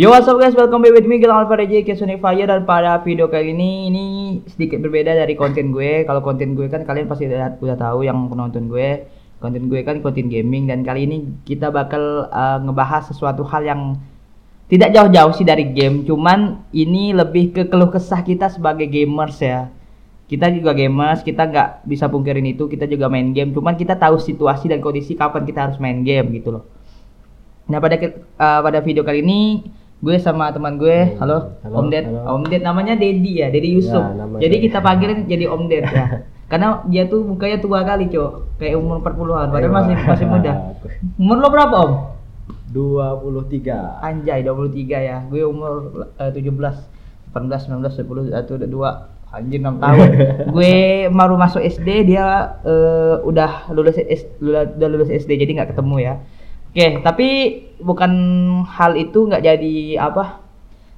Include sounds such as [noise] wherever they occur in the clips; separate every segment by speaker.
Speaker 1: Yo what's up guys, welcome back with me Gilang DJ Sonic Fire dan pada video kali ini ini sedikit berbeda dari konten gue. Kalau konten gue kan kalian pasti udah, udah tahu yang penonton gue. Konten gue kan konten gaming dan kali ini kita bakal uh, ngebahas sesuatu hal yang tidak jauh-jauh sih dari game, cuman ini lebih ke keluh kesah kita sebagai gamers ya. Kita juga gamers, kita nggak bisa pungkirin itu, kita juga main game, cuman kita tahu situasi dan kondisi kapan kita harus main game gitu loh. Nah pada uh, pada video kali ini gue sama teman gue. Halo,
Speaker 2: Halo,
Speaker 1: Om Ded.
Speaker 2: halo.
Speaker 1: Om Ded namanya Dedi ya Dedi Yusuf.
Speaker 2: Ya,
Speaker 1: jadi kita panggilin jadi Om Ded ya. [laughs] Karena dia tuh mukanya tua kali cok. Kayak umur 40-an padahal
Speaker 2: Ayo,
Speaker 1: masih masih muda. [laughs] Umur lo berapa Om?
Speaker 2: 23
Speaker 1: anjay 23 ya. Gue umur eh, 17 18 19 20 satu udah dua. Anjir 6 tahun. [laughs] Gue baru masuk SD dia eh, udah lulus S, udah lulus SD jadi nggak ketemu ya oke tapi bukan hal itu nggak jadi apa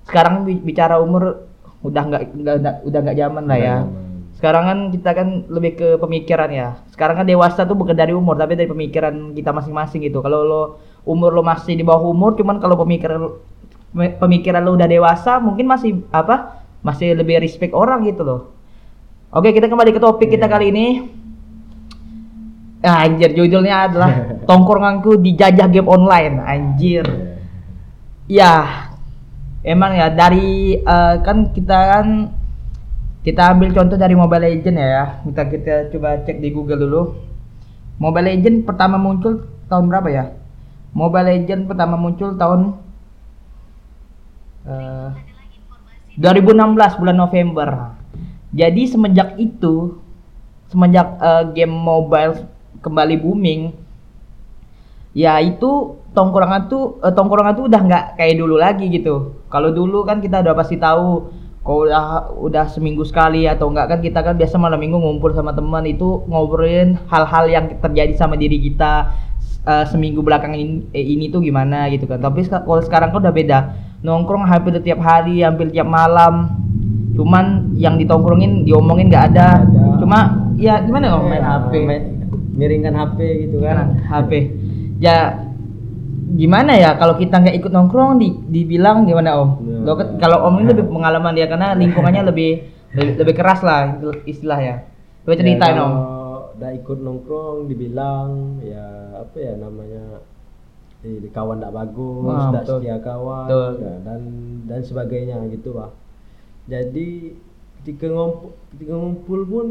Speaker 1: sekarang bi- bicara umur udah nggak udah nggak- udah nggak zaman lah ya. sekarang kan kita kan lebih ke pemikiran ya. Sekarang kan dewasa tuh bukan dari umur tapi dari pemikiran kita masing-masing gitu. Kalau lo umur lo masih di bawah umur cuman kalau pemikiran pemikiran lo udah dewasa mungkin masih apa masih lebih respect orang gitu loh. Oke kita kembali ke topik kita
Speaker 2: Iya.
Speaker 1: kali ini. Ah, anjir judulnya adalah [laughs] tongkronganku dijajah game online anjir Ya, emang ya dari eh, kan kita kan kita ambil contoh dari Mobile Legend ya. Kita kita coba cek di Google dulu. Mobile Legend pertama muncul tahun berapa ya? Mobile Legend pertama muncul tahun eh 2016 bulan November. Jadi semenjak itu, semenjak eh, game mobile kembali booming, ya itu tongkrongan tuh eh, tongkrongan tuh udah nggak kayak dulu lagi gitu. Kalau dulu kan kita udah pasti tahu kalau udah udah seminggu sekali atau enggak kan kita kan biasa malam minggu ngumpul sama teman itu ngobrolin hal-hal yang terjadi sama diri kita eh, seminggu belakang ini, eh, ini tuh gimana gitu kan. Tapi kalau sekarang kan udah beda. Nongkrong hampir tiap hari hampir tiap malam. Cuman yang ditongkrongin diomongin nggak ada.
Speaker 2: Ada.
Speaker 1: cuma ya gimana om main
Speaker 2: Ya,
Speaker 1: HP
Speaker 2: main- miringkan HP gitu
Speaker 1: kan.
Speaker 2: Kan
Speaker 1: HP ya gimana ya kalau kita nggak ikut nongkrong di, dibilang gimana om
Speaker 2: Ya.
Speaker 1: Kalau om ini lebih pengalaman dia karena lingkungannya [laughs] lebih lebih, lebih keras lah istilah ya coba ceritain
Speaker 2: Ya,
Speaker 1: om
Speaker 2: udah ikut nongkrong dibilang ya apa ya namanya eh, kawan tidak bagus, tidak
Speaker 1: betul.
Speaker 2: setia kawan
Speaker 1: Betul.
Speaker 2: ya, dan dan sebagainya gitu lah. Jadi ketika ngumpul, ketika ngumpul pun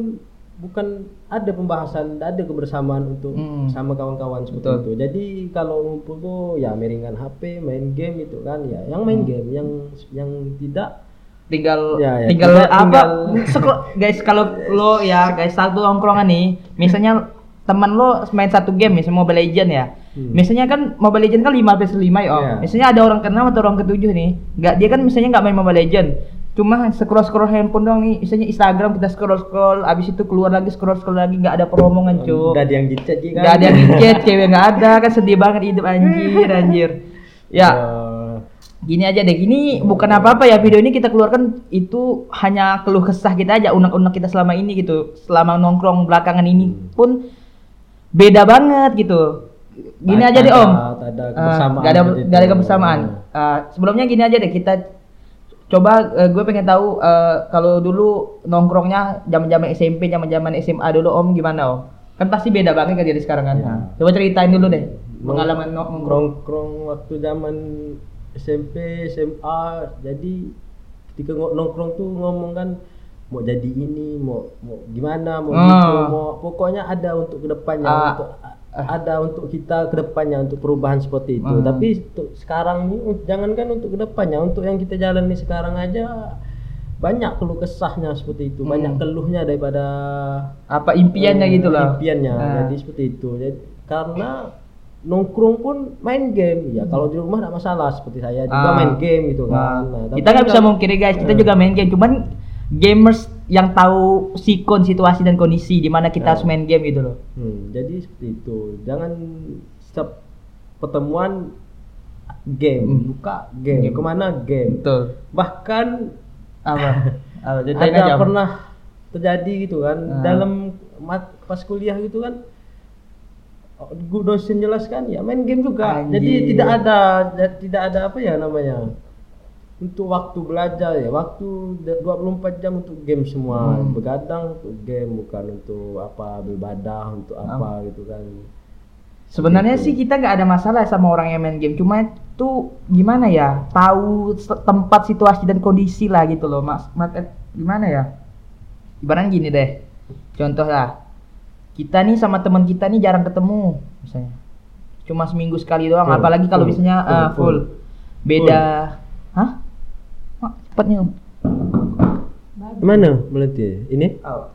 Speaker 2: bukan ada pembahasan, tidak ada kebersamaan untuk
Speaker 1: Hmm.
Speaker 2: sama kawan-kawan seperti
Speaker 1: Betul.
Speaker 2: itu. Jadi kalau ngumpul tuh ya miringan HP, main game itu kan ya. Yang main
Speaker 1: Hmm.
Speaker 2: game, yang yang tidak
Speaker 1: tinggal
Speaker 2: Ya, ya,
Speaker 1: tinggal
Speaker 2: tinggal-
Speaker 1: apa
Speaker 2: tinggal- [laughs]
Speaker 1: guys kalau lo ya guys satu nongkrongan nih misalnya teman lo main satu game misalnya Mobile Legend ya
Speaker 2: Hmm.
Speaker 1: misalnya kan Mobile Legend kan 5 versus 5 ya om
Speaker 2: Iya.
Speaker 1: misalnya ada orang keenam atau orang ketujuh nih nggak dia kan misalnya nggak main Mobile Legend cuma scroll scroll handphone dong nih misalnya Instagram kita scroll scroll abis itu keluar lagi scroll scroll lagi nggak ada peromongan cuy
Speaker 2: Gak ada yang gitu kan?
Speaker 1: nggak ada yang ngechat cewek nggak ada kan sedih banget hidup anjir anjir ya Gini aja deh, gini bukan apa-apa ya video ini kita keluarkan itu hanya keluh kesah kita aja, unek-unek kita selama ini gitu, selama nongkrong belakangan ini
Speaker 2: Hmm.
Speaker 1: pun beda banget gitu. Gini aja deh om,
Speaker 2: ada- tak ada kebersamaan
Speaker 1: nggak ada
Speaker 2: gitu.
Speaker 1: nggak ada kebersamaan. Eh, sebelumnya gini aja deh kita coba eh, gue pengen tahu eh, kalau dulu nongkrongnya zaman-zaman SMP, zaman-zaman SMA dulu om gimana om? Kan pasti beda banget kan dari sekarang kan.
Speaker 2: Ya.
Speaker 1: Coba ceritain dulu deh pengalaman nongkrong.
Speaker 2: nongkrong waktu zaman SMP SMA jadi ketika nongkrong tuh ngomong kan mau jadi ini mau mau gimana mau
Speaker 1: Ah.
Speaker 2: gitu mau pokoknya ada untuk ke depannya
Speaker 1: Ah.
Speaker 2: untuk ada untuk kita ke depannya untuk perubahan seperti itu
Speaker 1: Hmm.
Speaker 2: tapi untuk sekarang nih uh, jangankan untuk ke depannya untuk yang kita jalani sekarang aja banyak keluh kesahnya seperti itu banyak
Speaker 1: Hmm.
Speaker 2: keluhnya daripada
Speaker 1: Apa impiannya
Speaker 2: Eh,
Speaker 1: gitu lah.
Speaker 2: impiannya
Speaker 1: Ah.
Speaker 2: jadi seperti itu jadi karena nongkrong pun main game ya kalau di rumah tidak masalah seperti saya juga
Speaker 1: Ah.
Speaker 2: main game gitu kan
Speaker 1: Nah, kita nggak bisa mungkiri guys, kita
Speaker 2: Eh.
Speaker 1: juga main game. Cuman gamers yang tahu sikon situasi dan kondisi di mana kita
Speaker 2: Ya.
Speaker 1: harus main game gitu loh.
Speaker 2: Hmm, jadi seperti itu jangan setiap pertemuan game
Speaker 1: Hmm.
Speaker 2: buka game
Speaker 1: Game.
Speaker 2: ke mana game
Speaker 1: Betul.
Speaker 2: bahkan
Speaker 1: Apa? [laughs] Apa?
Speaker 2: Ada pernah terjadi gitu kan
Speaker 1: Ah.
Speaker 2: dalam mat- pas kuliah gitu kan guru dosen jelaskan ya main game juga
Speaker 1: Anjir.
Speaker 2: jadi tidak ada tidak ada apa ya namanya untuk waktu belajar ya waktu de- 24 jam untuk game semua
Speaker 1: Hmm.
Speaker 2: begadang untuk game bukan untuk apa beribadah untuk apa gitu kan
Speaker 1: Sebenarnya
Speaker 2: Gitu.
Speaker 1: sih kita nggak ada masalah sama orang yang main game, cuma itu gimana ya, tahu tempat, situasi dan kondisi lah gitu loh, mas. Maka gimana ya? Ibaratnya gini deh, contoh lah, kita nih sama teman kita nih jarang ketemu, misalnya, cuma seminggu sekali doang,
Speaker 2: Full,
Speaker 1: apalagi kalau
Speaker 2: full,
Speaker 1: misalnya
Speaker 2: full,
Speaker 1: ah,
Speaker 2: full.
Speaker 1: full, beda, hah? Om.
Speaker 2: mana berarti ini
Speaker 1: Oh.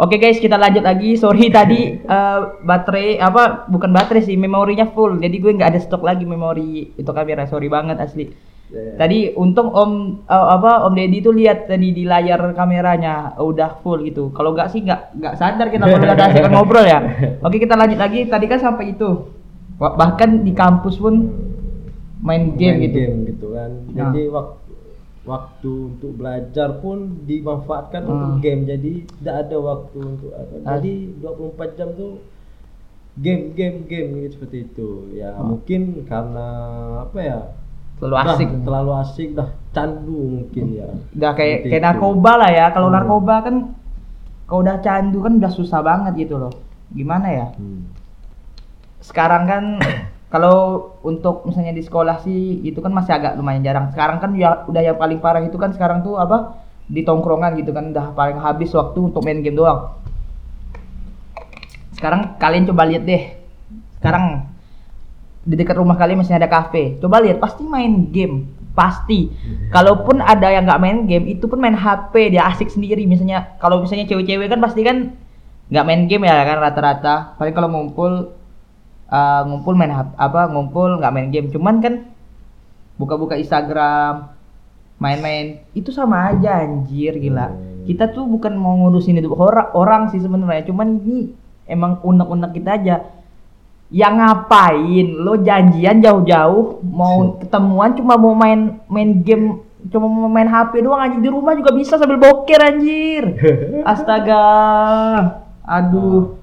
Speaker 1: Oke guys, kita lanjut lagi. Sorry [laughs] tadi eh, baterai apa bukan baterai sih, memorinya full. Jadi gue nggak ada stok lagi memori itu kamera. Sorry banget asli.
Speaker 2: Ya, ya.
Speaker 1: Tadi untung Om eh, apa Om Deddy tuh lihat tadi di layar kameranya eh, udah full gitu. Kalau nggak sih nggak nggak sadar kita kalau nggak asik ngobrol ya. [laughs] Oke kita lanjut lagi. Tadi kan sampai itu. Bahkan di kampus pun main game
Speaker 2: Main
Speaker 1: gitu.
Speaker 2: game gitu kan
Speaker 1: Nah.
Speaker 2: jadi waktu waktu untuk belajar pun dimanfaatkan
Speaker 1: Hmm.
Speaker 2: untuk game jadi tidak ada waktu untuk apa
Speaker 1: Ah.
Speaker 2: jadi 24 jam tuh game game game gitu seperti itu ya
Speaker 1: Hmm.
Speaker 2: mungkin karena apa ya
Speaker 1: Terlalu
Speaker 2: dah
Speaker 1: asik.
Speaker 2: terlalu asik dah candu mungkin ya
Speaker 1: udah kayak kayak narkoba lah ya kalau
Speaker 2: Hmm.
Speaker 1: narkoba kan kalau udah candu kan udah susah banget gitu loh gimana ya
Speaker 2: Hmm.
Speaker 1: sekarang kan kalau untuk misalnya di sekolah sih itu kan masih agak lumayan jarang. Sekarang kan ya udah yang paling parah itu kan sekarang tuh apa? Di tongkrongan gitu kan udah paling habis waktu untuk main game doang. Sekarang kalian coba lihat deh. Sekarang di dekat rumah kalian masih ada kafe. Coba lihat pasti main game. Pasti. Kalaupun ada yang nggak main game itu pun main HP dia asik sendiri. Misalnya kalau misalnya cewek-cewek kan pasti kan nggak main game ya kan rata-rata. Paling kalau ngumpul eh, ngumpul main apa ngumpul nggak main game. Cuman kan buka-buka Instagram main-main itu sama aja anjir gila.
Speaker 2: Hmm.
Speaker 1: kita tuh bukan mau ngurusin hidup orang orang sih sebenarnya. Cuman ini emang unek-unek kita aja. Yang ngapain? Lo janjian jauh-jauh mau ketemuan cuma mau main main game cuma mau main HP doang anjir di rumah juga bisa sambil boker anjir. [laughs] Astaga. Aduh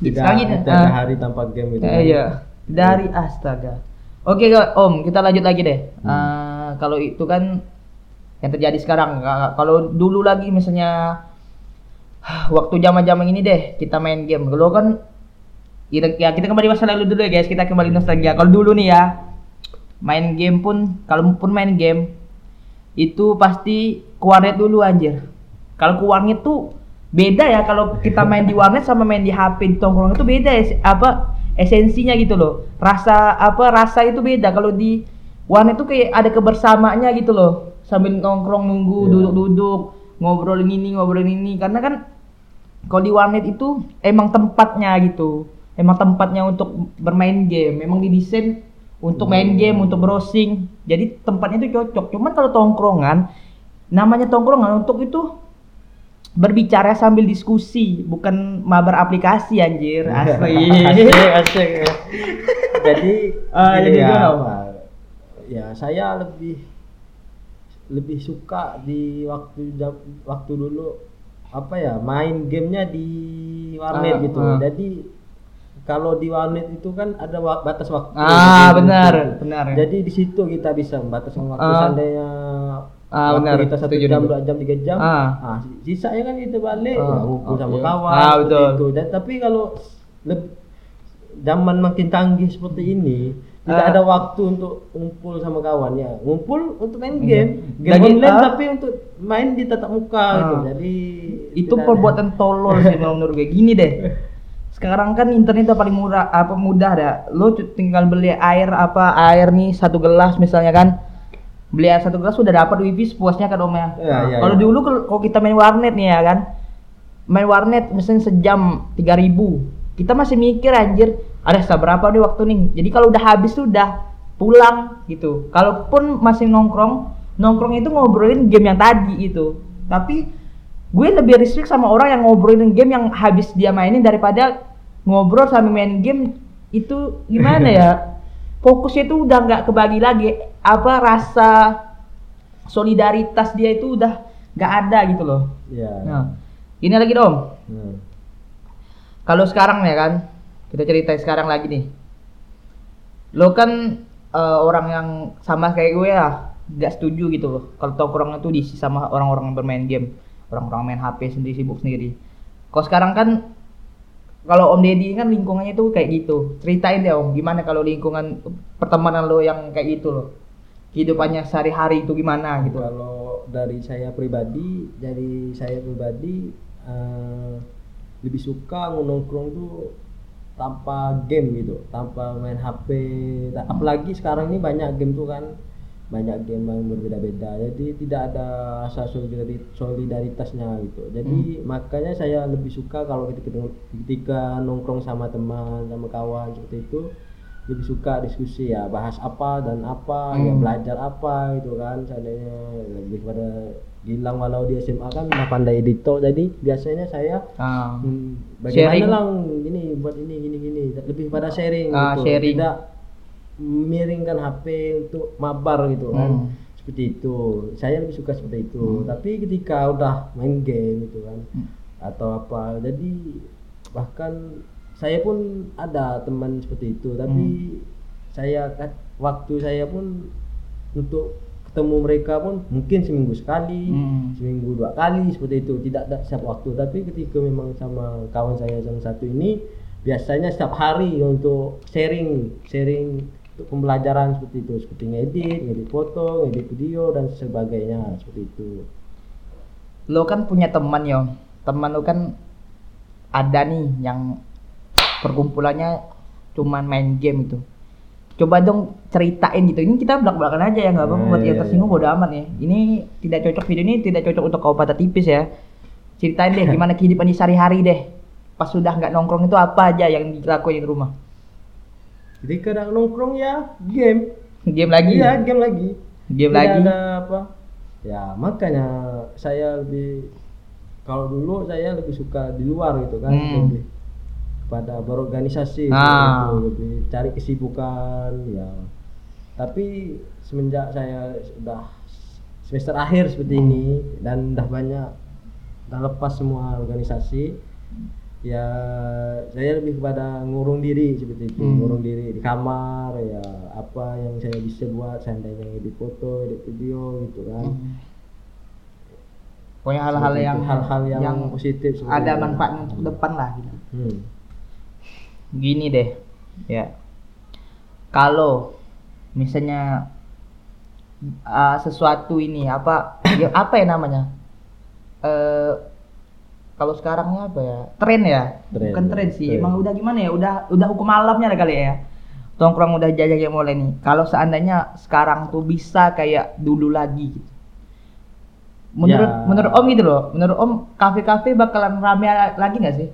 Speaker 2: tidak
Speaker 1: gini,
Speaker 2: tidak ada
Speaker 1: ah.
Speaker 2: hari tanpa game gitu
Speaker 1: Eh, iya. Dari astaga. Oke om kita lanjut lagi deh. Eh, kalau itu kan yang terjadi sekarang Ka- kalau dulu lagi misalnya waktu zaman zaman ini deh kita main game. Dulu kan ya ya, kita kembali masa lalu dulu ya guys. Kita kembali nostalgia. Kalau dulu nih ya main game pun kalau pun main game itu pasti ke warnet dulu anjir. Kalau ke warnet tuh beda ya kalau kita main di warnet sama main di HP di tongkrong itu beda es- apa esensinya gitu loh. Rasa apa rasa itu beda. Kalau di warnet tuh kayak ada kebersamaannya gitu loh. Sambil nongkrong nunggu
Speaker 2: Iya.
Speaker 1: duduk-duduk ngobrolin ini ngobrolin ini. Karena kan kalau di warnet itu emang tempatnya gitu. Emang tempatnya untuk bermain game. Memang didesain untuk main game untuk browsing. Jadi tempatnya itu cocok. Cuman kalau tongkrongan namanya tongkrongan untuk itu berbicara sambil diskusi bukan mabar aplikasi anjir [laughs] asli
Speaker 2: asik [laughs] jadi
Speaker 1: Ah,
Speaker 2: gini
Speaker 1: jadi
Speaker 2: ya, ya saya lebih lebih suka di waktu jam- waktu dulu apa ya main gamenya di warnet
Speaker 1: Ah,
Speaker 2: gitu
Speaker 1: ah.
Speaker 2: jadi kalau di warnet itu kan ada batas waktu
Speaker 1: Ah,
Speaker 2: gitu.
Speaker 1: benar, benar.
Speaker 2: jadi di situ kita bisa membatasi waktu
Speaker 1: Ah.
Speaker 2: seandainya
Speaker 1: Ah, benar.
Speaker 2: kita satu jam dua jam tiga jam
Speaker 1: Ah.
Speaker 2: ah, sisanya kan kita balik
Speaker 1: Ah,
Speaker 2: ya, sama kawan
Speaker 1: Ah, betul.
Speaker 2: itu dan tapi kalau zaman makin canggih seperti ini tidak
Speaker 1: Ah.
Speaker 2: ada waktu untuk ngumpul sama kawan ya ngumpul untuk main
Speaker 1: Iya.
Speaker 2: game game
Speaker 1: Lagi,
Speaker 2: online
Speaker 1: ah.
Speaker 2: tapi untuk main di tatap muka gitu
Speaker 1: Ah.
Speaker 2: jadi
Speaker 1: itu
Speaker 2: tidak ada-
Speaker 1: perbuatan tolol sih menurut gue gini deh [laughs] sekarang kan internet udah paling murah apa mudah dah lo tinggal beli air apa air nih satu gelas misalnya kan beli air satu gelas sudah dapat wifi sepuasnya kan om ya?
Speaker 2: Ya, ya,
Speaker 1: kalau
Speaker 2: ya.
Speaker 1: dulu kalau kita main warnet nih ya kan? Main warnet misalnya sejam 3000 kita masih mikir anjir ada sisa berapa nih waktu nih? Jadi kalau udah habis tuh udah pulang gitu. Kalaupun masih nongkrong nongkrong itu ngobrolin game yang tadi gitu. Tapi gue lebih respect sama orang yang ngobrolin game yang habis dia mainin daripada ngobrol sambil main game itu gimana ya [laughs] fokusnya itu udah nggak kebagi lagi. Apa rasa solidaritas dia itu udah nggak ada gitu loh.
Speaker 2: Ya
Speaker 1: nah ini lagi dong.
Speaker 2: Hmm.
Speaker 1: kalau sekarang ya kan kita ceritain sekarang lagi nih. Lo kan eh, orang yang sama kayak gue ya nggak setuju gitu loh. Kalau tongkrong itu diisi sama orang-orang yang bermain game. Orang-orang main HP sendiri sibuk sendiri. Kalau sekarang kan kalau Om Deddy kan lingkungannya itu kayak gitu. Ceritain deh Om gimana kalau lingkungan pertemanan lo yang kayak gitu loh. Kehidupannya sehari-hari itu gimana gitu.
Speaker 2: Kalau dari saya pribadi, dari saya pribadi eh, lebih suka nongkrong tuh tanpa game gitu, tanpa main HP. Apalagi sekarang ini banyak game tuh kan, banyak game yang berbeda-beda. Jadi tidak ada rasa solidari- solidaritasnya gitu. Jadi makanya saya lebih suka kalau ketika, ketika nongkrong sama teman, sama kawan seperti itu lebih suka diskusi ya bahas apa dan apa ya
Speaker 1: Hmm.
Speaker 2: belajar apa gitu kan seandainya lebih pada Gilang walau di SMA kan udah pandai editor jadi biasanya saya
Speaker 1: Ah.
Speaker 2: hmm,
Speaker 1: Sharing.
Speaker 2: bagaimana lang ini buat ini gini gini lebih pada sharing
Speaker 1: Ah,
Speaker 2: gitu
Speaker 1: sharing.
Speaker 2: tidak miringkan HP untuk mabar gitu kan
Speaker 1: Hmm.
Speaker 2: seperti itu saya lebih suka seperti itu tapi ketika udah main game gitu kan
Speaker 1: Hmm.
Speaker 2: atau apa jadi bahkan saya pun ada teman seperti itu tapi
Speaker 1: Hmm.
Speaker 2: saya kan waktu saya pun untuk ketemu mereka pun mungkin seminggu sekali
Speaker 1: Hmm.
Speaker 2: seminggu dua kali seperti itu tidak ada setiap waktu tapi ketika memang sama kawan saya yang satu ini biasanya setiap hari untuk sharing sharing pembelajaran seperti itu seperti ngedit ngedit foto ngedit video dan sebagainya seperti itu.
Speaker 1: Lo kan punya teman yo teman lo kan ada nih yang perkumpulannya cuman main game itu. Coba dong ceritain gitu. Ini kita belak belakan aja ya nggak apa-apa
Speaker 2: Nah,
Speaker 1: buat yang
Speaker 2: iya,
Speaker 1: tersinggung
Speaker 2: iya.
Speaker 1: bodo amat ya. Ini tidak cocok video ini tidak cocok untuk kau patah tipis ya. Ceritain deh [laughs] gimana kehidupan di sehari-hari deh. Pas sudah nggak nongkrong itu apa aja yang dilakuin di rumah
Speaker 2: jadi kadang nongkrong ya game.
Speaker 1: Game lagi?
Speaker 2: Iya game lagi.
Speaker 1: Game
Speaker 2: Tidak
Speaker 1: lagi?
Speaker 2: ada apa. Ya makanya saya lebih kalau dulu saya lebih suka di luar gitu kan
Speaker 1: Hmm.
Speaker 2: lebih pada berorganisasi
Speaker 1: Ah.
Speaker 2: gitu, lebih cari kesibukan ya. Tapi semenjak saya sudah semester akhir seperti ini dan udah banyak udah lepas semua organisasi ya saya lebih kepada ngurung diri seperti itu
Speaker 1: Hmm.
Speaker 2: ngurung diri di kamar ya apa yang saya bisa buat seandainya edit foto edit video gitu kan
Speaker 1: Hmm. pokoknya hal-hal yang
Speaker 2: hal-hal yang, positif seperti
Speaker 1: ada manfaatnya untuk depan lah gitu
Speaker 2: hmm.
Speaker 1: gini deh ya kalau misalnya uh, sesuatu ini apa ya apa ya namanya eh kalau sekarangnya apa ya? Tren ya?
Speaker 2: Tren,
Speaker 1: bukan tren sih.
Speaker 2: Tren.
Speaker 1: emang udah gimana ya? Udah udah hukum alamnya ada kali ya. Tongkrong udah jajah yang mulai nih. Kalau seandainya sekarang tuh bisa kayak dulu lagi gitu. Menurut
Speaker 2: Ya.
Speaker 1: menurut om gitu loh. Menurut om kafe-kafe bakalan rame lagi nggak sih?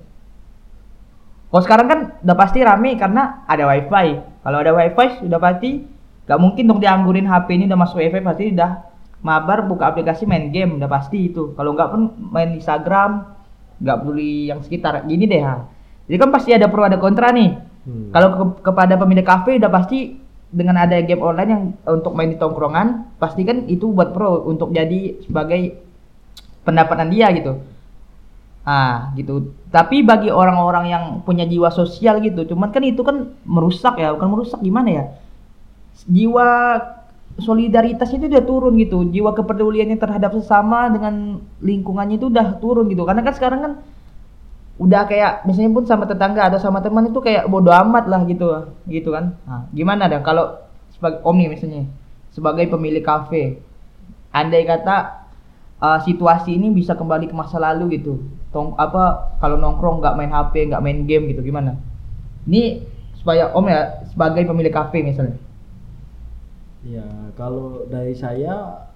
Speaker 1: Kalau sekarang kan udah pasti rame karena ada wifi. Kalau ada wifi sudah pasti nggak mungkin dong dianggurin HP ini udah masuk wifi pasti udah mabar buka aplikasi main game udah pasti itu. Kalau nggak pun main Instagram nggak peduli yang sekitar. Gini deh ha. Jadi kan pasti ada pro ada kontra nih.
Speaker 2: Hmm.
Speaker 1: Kalau ke- kepada pemilik kafe udah pasti dengan ada game online yang untuk main di tongkrongan pasti kan itu buat pro untuk jadi sebagai pendapatan dia gitu. Ah, gitu. Tapi bagi orang-orang yang punya jiwa sosial gitu, cuman kan itu kan merusak ya, bukan merusak gimana ya? Jiwa solidaritas itu udah turun gitu, jiwa kepeduliannya terhadap sesama dengan lingkungannya itu udah turun gitu. Karena kan sekarang kan udah kayak misalnya pun sama tetangga atau sama teman itu kayak bodo amat lah gitu, gitu kan. Nah, gimana dong kalau sebagai om nih misalnya sebagai pemilik kafe, andai kata uh, situasi ini bisa kembali ke masa lalu gitu. Tong apa kalau nongkrong nggak main HP, nggak main game gitu gimana? Ini supaya Om ya sebagai pemilik kafe misalnya.
Speaker 2: Ya, kalau dari saya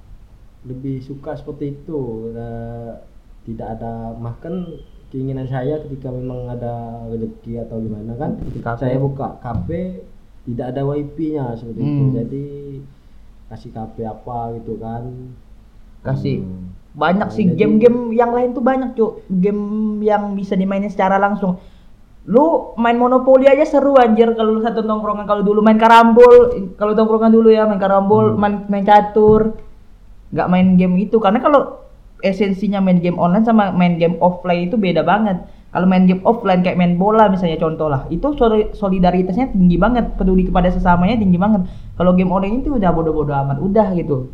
Speaker 2: lebih suka seperti itu. Nah, tidak ada makan keinginan saya ketika memang ada rezeki atau gimana kan saya buka kafe tidak ada wifi-nya seperti itu.
Speaker 1: Hmm.
Speaker 2: Jadi kasih kafe apa gitu kan.
Speaker 1: Kasih
Speaker 2: Hmm.
Speaker 1: banyak
Speaker 2: Nah,
Speaker 1: sih game-game yang lain tuh banyak cuk game yang bisa dimainin secara langsung lu main monopoli aja seru anjir. Kalau lu satu nongkrongan kalau dulu main karambol kalau tongkrongan dulu ya main karambol
Speaker 2: Hmm.
Speaker 1: main main catur. Nggak main game itu karena kalau esensinya main game online sama main game offline itu beda banget. Kalau main game offline kayak main bola misalnya contoh lah itu soli- solidaritasnya tinggi banget peduli kepada sesamanya tinggi banget. Kalau game online itu udah bodoh-bodoh amat udah gitu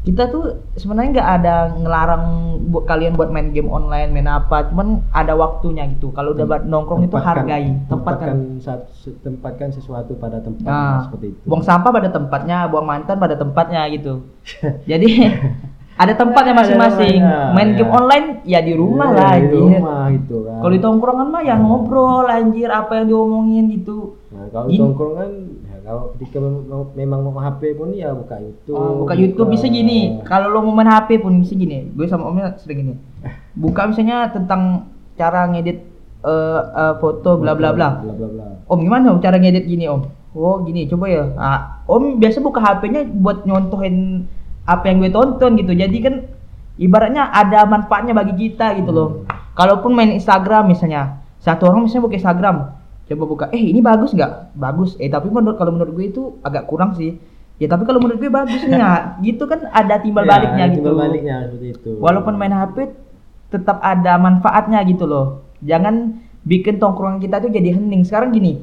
Speaker 1: kita tuh sebenarnya nggak ada ngelarang buat kalian buat main game online main apa cuman ada waktunya gitu kalau udah buat nongkrong itu hargai tempatkan
Speaker 2: tempatkan tempatkan sesuatu pada tempatnya
Speaker 1: Nah,
Speaker 2: seperti itu
Speaker 1: buang sampah pada tempatnya, buang mantan pada tempatnya gitu. [laughs] Jadi ada tempatnya masing-masing. Main
Speaker 2: ya.
Speaker 1: game online ya di rumah
Speaker 2: Iya,
Speaker 1: lah
Speaker 2: di rumah gitu kan
Speaker 1: Kalau di tongkrongan mah ya ngobrol anjir apa yang diomongin gitu.
Speaker 2: nah kalau
Speaker 1: Gini.
Speaker 2: tongkrongan ya kalau ketika memang mau HP pun ya buka YouTube
Speaker 1: Oh, buka YouTube bisa gini. Kalau lo mau main HP pun bisa gini. Gue sama omnya sering gini. [laughs] Buka misalnya tentang cara ngedit eh, eh, foto bla bla bla. Om gimana om cara ngedit gini om? Oh gini coba ya. Ah, om biasa buka HP-nya buat nyontohin apa yang gue tonton gitu. Jadi kan ibaratnya ada manfaatnya bagi kita gitu loh. Kalaupun main Instagram misalnya, satu orang misalnya buka Instagram, coba buka, eh ini bagus nggak? Bagus. Eh tapi menurut kalau menurut gue itu agak kurang sih. Ya tapi kalau menurut gue bagus nih. ya. [laughs] gitu kan ada timbal
Speaker 2: Ya,
Speaker 1: baliknya gitu.
Speaker 2: timbal baliknya seperti itu
Speaker 1: Walaupun main HP tetap ada manfaatnya gitu loh. Jangan bikin tongkrongan kita tuh jadi hening. Sekarang gini.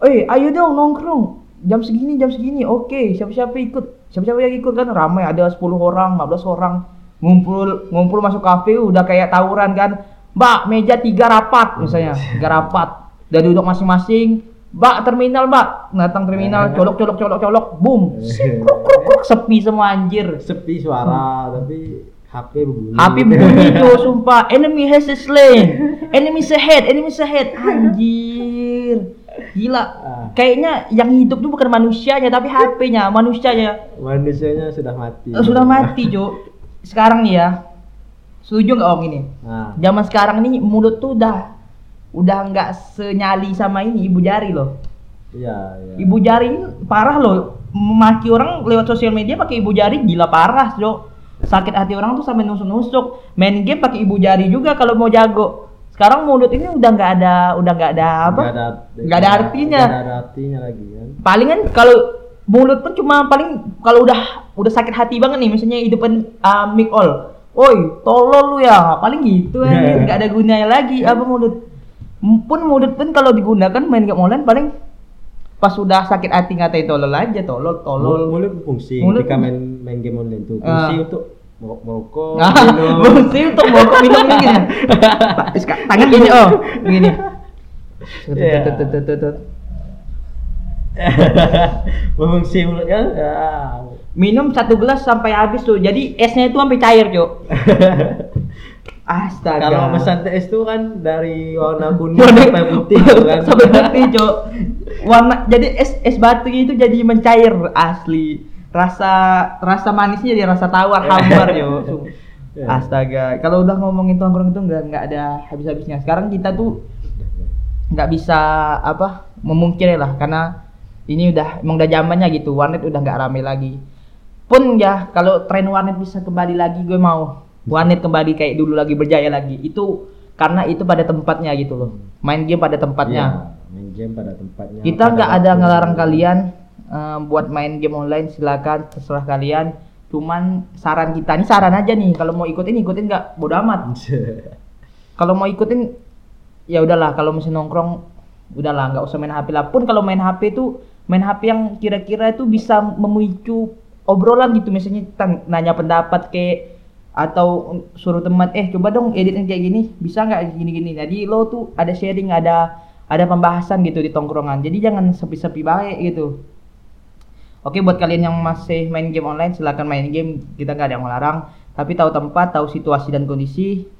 Speaker 1: Eh, ayo dong nongkrong. Jam segini, jam segini. Oke, siapa-siapa ikut. Siapa-siapa yang ikut kan ramai ada 10 orang, 15 orang. Ngumpul ngumpul masuk kafe udah kayak tawuran kan. Mbak, meja tiga rapat misalnya. [laughs] Tiga rapat. Udah duduk masing-masing. Mbak, terminal, Mbak. Datang terminal, colok colok colok colok, boom. Kruk, kruk, kruk. Sepi semua anjir.
Speaker 2: sepi suara tapi HP berbunyi
Speaker 1: HP bunyi tuh sumpah enemy has a slain enemy ahead enemy ahead anjir gila
Speaker 2: Ah.
Speaker 1: kayaknya yang hidup tuh bukan manusianya tapi HP-nya manusianya
Speaker 2: manusianya sudah mati
Speaker 1: Eh, sudah mati cuk sekarang nih ya setuju nggak om ini
Speaker 2: nah
Speaker 1: zaman sekarang nih mulut tuh udah udah nggak senyali sama ini ibu jari loh.
Speaker 2: Iya iya.
Speaker 1: Ibu jari parah loh. Memaki orang lewat sosial media pakai ibu jari gila parah cok. Sakit hati orang tuh sampai nusuk-nusuk. Main game pakai ibu jari juga kalau mau jago. Sekarang mulut ini udah nggak ada udah nggak ada apa?
Speaker 2: Nggak ada
Speaker 1: nggak ada artinya.
Speaker 2: Nggak ada artinya lagi kan?
Speaker 1: Palingan kalau mulut pun cuma paling kalau udah udah sakit hati banget nih misalnya hidupin uh, mic all. Oi tolol lu ya. Paling gitu ya
Speaker 2: iya.
Speaker 1: nggak ada gunanya lagi apa mulut pun mulut pun kalau digunakan main game online paling pas sudah sakit hati ngatain tolol aja tolol tolol
Speaker 2: mulut berfungsi
Speaker 1: Mulut-
Speaker 2: ketika main main game online itu fungsi
Speaker 1: Ah.
Speaker 2: untuk merok- merokok
Speaker 1: Nah,
Speaker 2: minum
Speaker 1: fungsi untuk bokok [laughs] minum ini gini. Ska- Tangan gini oh, gini.
Speaker 2: Iya. Berfungsi [laughs] mulutnya ya
Speaker 1: Minum satu gelas sampai habis tuh. Jadi esnya itu sampai cair, Cuk. [laughs] Astaga.
Speaker 2: kalau pesan es itu kan dari warna [laughs] kuning sampai putih kan
Speaker 1: sampai putih, Cuk. Warna jadi es es batu itu jadi mencair asli. Rasa rasa manisnya jadi rasa tawar [laughs] hambar, yo.
Speaker 2: Ya.
Speaker 1: Astaga, kalau udah ngomongin tongkrong itu nggak nggak ada habis-habisnya. Sekarang kita tuh nggak bisa apa memungkiri lah karena ini udah emang udah zamannya gitu warnet udah nggak rame lagi pun ya kalau tren warnet bisa kembali lagi gue mau warnet kembali kayak dulu lagi berjaya lagi. Itu karena itu pada tempatnya gitu loh. Main game pada tempatnya.
Speaker 2: Iya, main game pada tempatnya.
Speaker 1: Kita nggak ada ngelarang kalian eh, buat main game online silakan terserah kalian. Cuman saran kita ini saran aja nih. Kalau mau ikutin ikutin nggak? Bodo amat. [laughs] Kalau mau ikutin ya udahlah. Kalau masih nongkrong udahlah. Nggak usah main HP lah. Pun kalau main HP itu main HP yang kira-kira itu bisa memicu obrolan gitu. Misalnya nanya pendapat kayak atau suruh teman eh coba dong editin kayak gini bisa nggak gini-gini? Jadi lo tuh ada sharing ada ada pembahasan gitu di tongkrongan. Jadi jangan sepi-sepi baik gitu. Oke buat kalian yang masih main game online silahkan main game. Kita nggak ada yang melarang tapi tahu tempat tahu situasi dan kondisi.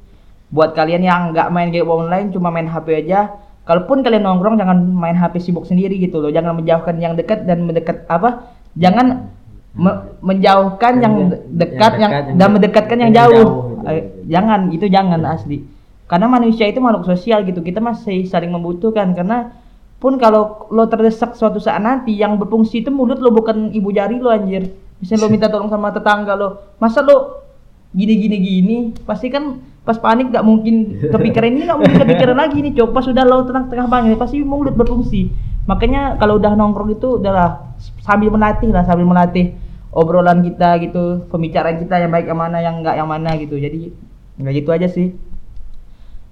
Speaker 1: Buat kalian yang nggak main game online cuma main HP aja kalaupun kalian nongkrong jangan main HP sibuk sendiri gitu loh. Jangan menjauhkan yang dekat dan mendekat apa? Jangan me- menjauhkan yang
Speaker 2: Yang-
Speaker 1: de-
Speaker 2: yang
Speaker 1: dekat yang,
Speaker 2: dekat, yang
Speaker 1: dan
Speaker 2: de-
Speaker 1: mendekatkan yang,
Speaker 2: yang
Speaker 1: jauh,
Speaker 2: jauh gitu.
Speaker 1: Eh, jangan itu jangan asli. Karena manusia itu makhluk sosial gitu. Kita masih saling membutuhkan. Karena pun kalau lo terdesak suatu saat nanti yang berfungsi itu mulut lo bukan ibu jari lo anjir. Misalnya lo minta tolong sama tetangga lo masa lo gini gini gini pasti kan pas panik nggak mungkin [laughs] kepikiran ini nggak mungkin kepikiran lagi nih. Coba sudah lo tenang tengah banget pasti mulut berfungsi makanya kalau udah nongkrong itu udahlah sambil melatih lah sambil melatih obrolan kita gitu pembicaraan kita yang baik yang mana yang enggak yang mana gitu. Jadi nggak gitu aja sih.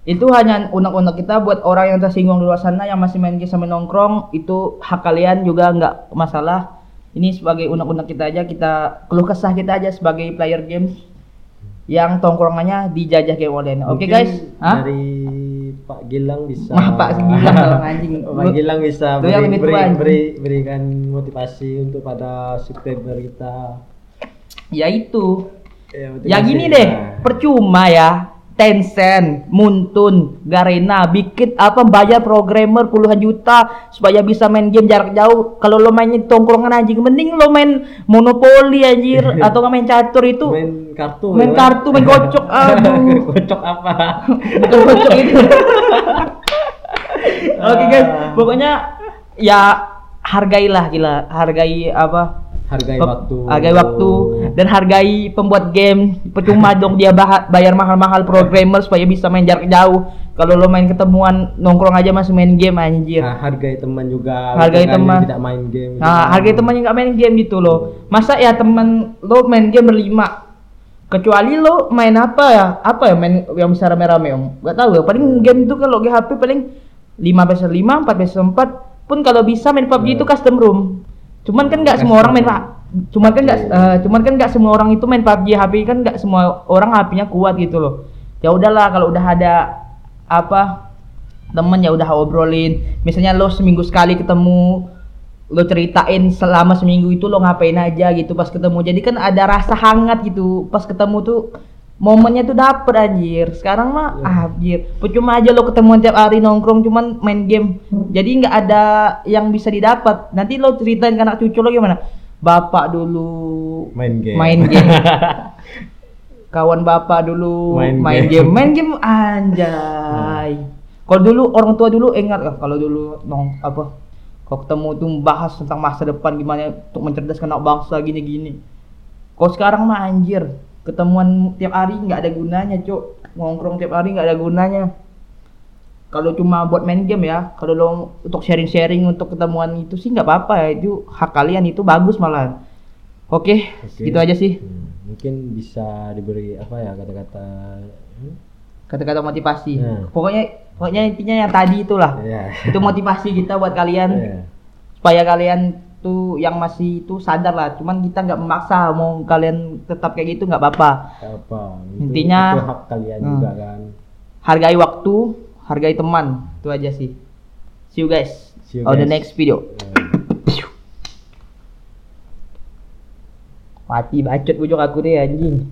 Speaker 1: Itu hanya unek-unek kita buat orang yang tersinggung di luar sana yang masih main game sambil nongkrong itu hak kalian juga nggak masalah. Ini sebagai unek-unek kita aja kita keluh kesah kita aja sebagai player games yang tongkrongannya dijajah game online. Oke
Speaker 2: Mungkin
Speaker 1: guys? Hah?
Speaker 2: Pak Gilang bisa
Speaker 1: Wah, Pak Gilang kalau [laughs] anjing.
Speaker 2: Pak Gilang bisa
Speaker 1: Itu yang
Speaker 2: beri, beri, beri- berikan motivasi untuk pada subscriber kita
Speaker 1: ya itu
Speaker 2: ya,
Speaker 1: Ya gini deh, percuma ya. Tencent, Muntun, Garena bikin apa bayar programmer puluhan juta supaya bisa main game jarak jauh. Kalau lo mainnya tongkrongan anjing, mending lo main monopoli anjir [laughs] atau nggak main catur itu.
Speaker 2: main kartu
Speaker 1: main
Speaker 2: ya,
Speaker 1: kartu, main gocok, [laughs] aduh.
Speaker 2: gocok apa
Speaker 1: Bukan gocok itu. [laughs] Oke guys, pokoknya ya hargailah gila, hargai apa
Speaker 2: hargai waktu.
Speaker 1: hargai waktu dan hargai pembuat game. Percuma dong dia bayar mahal-mahal programmer supaya bisa main jarak jauh. Kalau lo main ketemuan nongkrong aja masih main game anjir.
Speaker 2: Nah, hargai teman juga.
Speaker 1: Hargai teman.
Speaker 2: tidak main game gitu.
Speaker 1: Nah hargai teman yang nggak main game gitu loh. Masa ya teman lo main game berlima? Kecuali lo main apa ya? Apa ya main yang bisa rame-rame om? Nggak tahu ya. Paling game itu kalau di HP paling 5 versus 5 4 versus 4 pun kalau bisa main PUBG itu custom room cuman kan nggak semua orang main pak. Cuman kan nggak eh, cuman kan nggak semua orang itu main PUBG HP kan nggak semua orang HP-nya kuat gitu loh. Ya udahlah kalau udah ada apa temen ya udah obrolin. Misalnya lo seminggu sekali ketemu lo ceritain selama seminggu itu lo ngapain aja gitu pas ketemu. Jadi kan ada rasa hangat gitu. Pas ketemu tuh momennya tuh dapet anjir. Sekarang mah
Speaker 2: Iya.
Speaker 1: ah, anjir. Percuma aja lo ketemuan tiap hari nongkrong cuman main game. Jadi nggak ada yang bisa didapat. Nanti lo ceritain ke anak cucu lo gimana? Bapak dulu
Speaker 2: main game.
Speaker 1: main game. [laughs] Kawan bapak dulu
Speaker 2: Main
Speaker 1: main,
Speaker 2: game.
Speaker 1: game. main game anjay. Kalau dulu orang tua dulu ingat lah kalau dulu nong apa? Kalau ketemu tuh bahas tentang masa depan gimana untuk mencerdaskan anak bangsa gini-gini. Kalau sekarang mah anjir ketemuan tiap hari nggak ada gunanya cok ngongkrong tiap hari nggak ada gunanya. Kalau cuma buat main game ya kalau lo untuk sharing-sharing untuk ketemuan itu sih nggak apa-apa ya itu hak kalian itu bagus malah oke
Speaker 2: Oke.
Speaker 1: gitu aja sih.
Speaker 2: Hmm, mungkin bisa diberi apa ya kata-kata hmm?
Speaker 1: kata-kata motivasi.
Speaker 2: Nah.
Speaker 1: pokoknya pokoknya intinya yang tadi itulah.
Speaker 2: Ya.
Speaker 1: Itu motivasi kita buat kalian.
Speaker 2: Iya.
Speaker 1: supaya kalian tuh yang masih itu sadar lah. Cuman kita nggak memaksa mau kalian tetap kayak gitu nggak apa-apa.
Speaker 2: Apa Itu-
Speaker 1: Intinya-
Speaker 2: itu hak kalian
Speaker 1: Hmm.
Speaker 2: juga kan.
Speaker 1: Hargai waktu hargai teman. Itu aja sih. See you guys
Speaker 2: See you
Speaker 1: on the
Speaker 2: guys.
Speaker 1: next video.
Speaker 2: Ya.
Speaker 1: mati bacot bujuk aku deh anjing